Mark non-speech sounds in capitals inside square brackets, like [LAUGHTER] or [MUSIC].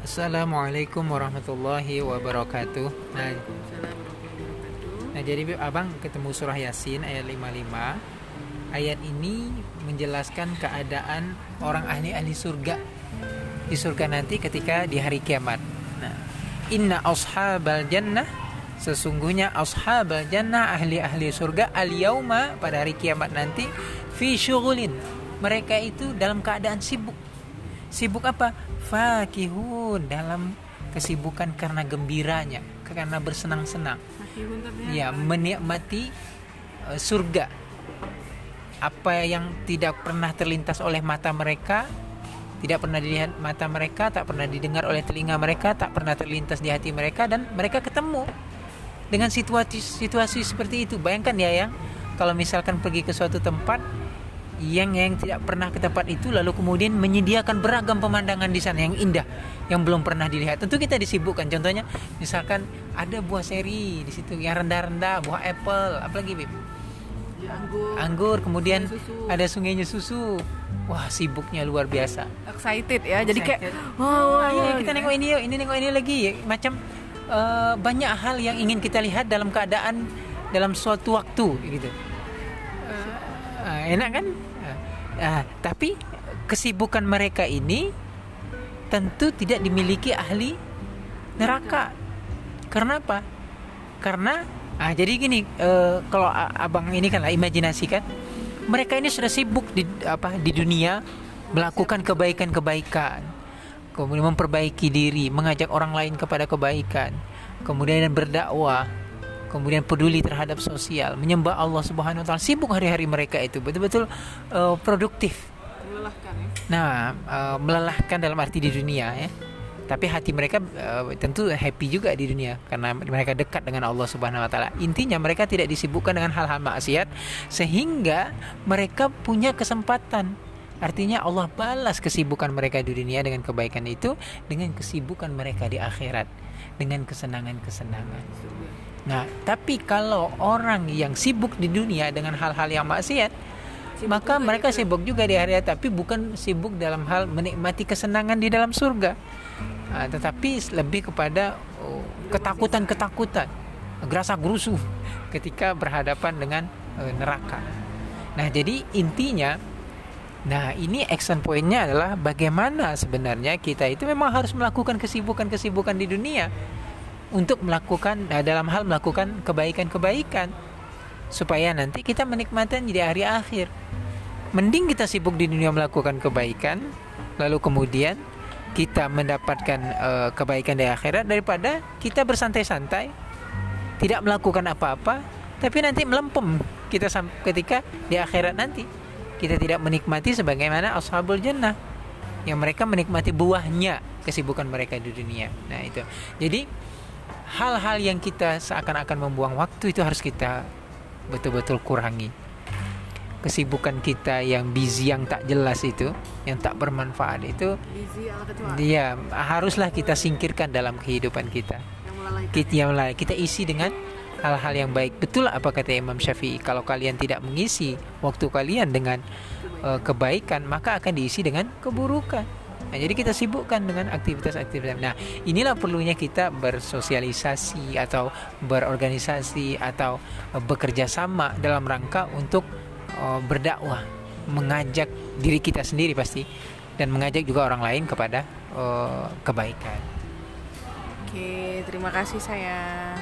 Assalamualaikum warahmatullahi wabarakatuh. Nah, nah jadi Abang ketemu surah Yasin ayat 55. Ayat ini menjelaskan keadaan orang ahli-ahli surga di surga nanti ketika di hari kiamat. Nah, inna ashabal jannah sesungguhnya ashabal jannah ahli-ahli surga al yauma pada hari kiamat nanti fi syughulin. Mereka itu dalam keadaan sibuk. Sibuk apa? fakihun dalam kesibukan karena gembiranya, karena bersenang-senang. Ya, menikmati uh, surga. Apa yang tidak pernah terlintas oleh mata mereka, tidak pernah dilihat mata mereka, tak pernah didengar oleh telinga mereka, tak pernah terlintas di hati mereka dan mereka ketemu dengan situasi situasi seperti itu. Bayangkan ya yang kalau misalkan pergi ke suatu tempat yang yang tidak pernah ke tempat itu lalu kemudian menyediakan beragam pemandangan di sana yang indah yang belum pernah dilihat. Tentu kita disibukkan. Contohnya misalkan ada buah seri di situ yang rendah-rendah, buah apple, apalagi Bib? Ya, anggur. Anggur, kemudian susu. ada sungainya susu. Wah, sibuknya luar biasa. Excited ya. Jadi kayak wow, Wah, wow, ya, kita nengok ini yuk, ini nengok ini lagi. Macam eh, banyak hal yang ingin kita lihat dalam keadaan dalam suatu waktu gitu. Eh, enak kan? Ah, tapi kesibukan mereka ini tentu tidak dimiliki ahli neraka. Karena apa? Karena ah jadi gini, eh, kalau abang ini kan lah imajinasikan, mereka ini sudah sibuk di apa di dunia melakukan kebaikan-kebaikan, kemudian memperbaiki diri, mengajak orang lain kepada kebaikan, kemudian berdakwah, kemudian peduli terhadap sosial, menyembah Allah Subhanahu wa taala. Sibuk hari-hari mereka itu betul-betul eh, produktif. melelahkan ya. Nah, eh, melelahkan dalam arti di dunia ya. Tapi hati mereka eh, tentu happy juga di dunia karena mereka dekat dengan Allah Subhanahu wa taala. Intinya mereka tidak disibukkan dengan hal-hal maksiat sehingga mereka punya kesempatan. Artinya Allah balas kesibukan mereka di dunia dengan kebaikan itu dengan kesibukan mereka di akhirat dengan kesenangan-kesenangan. Nah, tapi kalau orang yang sibuk di dunia dengan hal-hal yang maksiat, Sibuk maka mereka gitu. sibuk juga di akhirat, tapi bukan sibuk dalam hal menikmati kesenangan di dalam surga, Ah, tetapi lebih kepada oh, ketakutan-ketakutan, gerasa gerusu [LAUGHS] ketika berhadapan dengan eh, neraka. Nah, jadi intinya Nah, ini action pointnya adalah bagaimana sebenarnya kita itu memang harus melakukan kesibukan-kesibukan di dunia untuk melakukan nah, dalam hal melakukan kebaikan-kebaikan supaya nanti kita menikmati di hari akhir. Mending kita sibuk di dunia melakukan kebaikan, lalu kemudian kita mendapatkan eh, kebaikan di akhirat daripada kita bersantai-santai, tidak melakukan apa-apa, tapi nanti melempem kita ketika di akhirat nanti kita tidak menikmati sebagaimana ashabul jannah yang mereka menikmati buahnya kesibukan mereka di dunia. Nah, itu. Jadi hal-hal yang kita seakan-akan membuang waktu itu harus kita betul-betul kurangi. Kesibukan kita yang busy yang tak jelas itu, yang tak bermanfaat itu dia haruslah kita singkirkan dalam kehidupan kita. yang. Kita yang lain kita isi dengan hal-hal yang baik. Betul apa kata Imam Syafi'i? Kalau kalian tidak mengisi waktu kalian dengan eh, kebaikan, maka akan diisi dengan keburukan. Nah, jadi kita sibukkan dengan aktivitas-aktivitas. Nah, inilah perlunya kita bersosialisasi atau berorganisasi atau eh, bekerja sama dalam rangka untuk eh, berdakwah, mengajak diri kita sendiri pasti dan mengajak juga orang lain kepada eh, kebaikan. Oke, terima kasih sayang.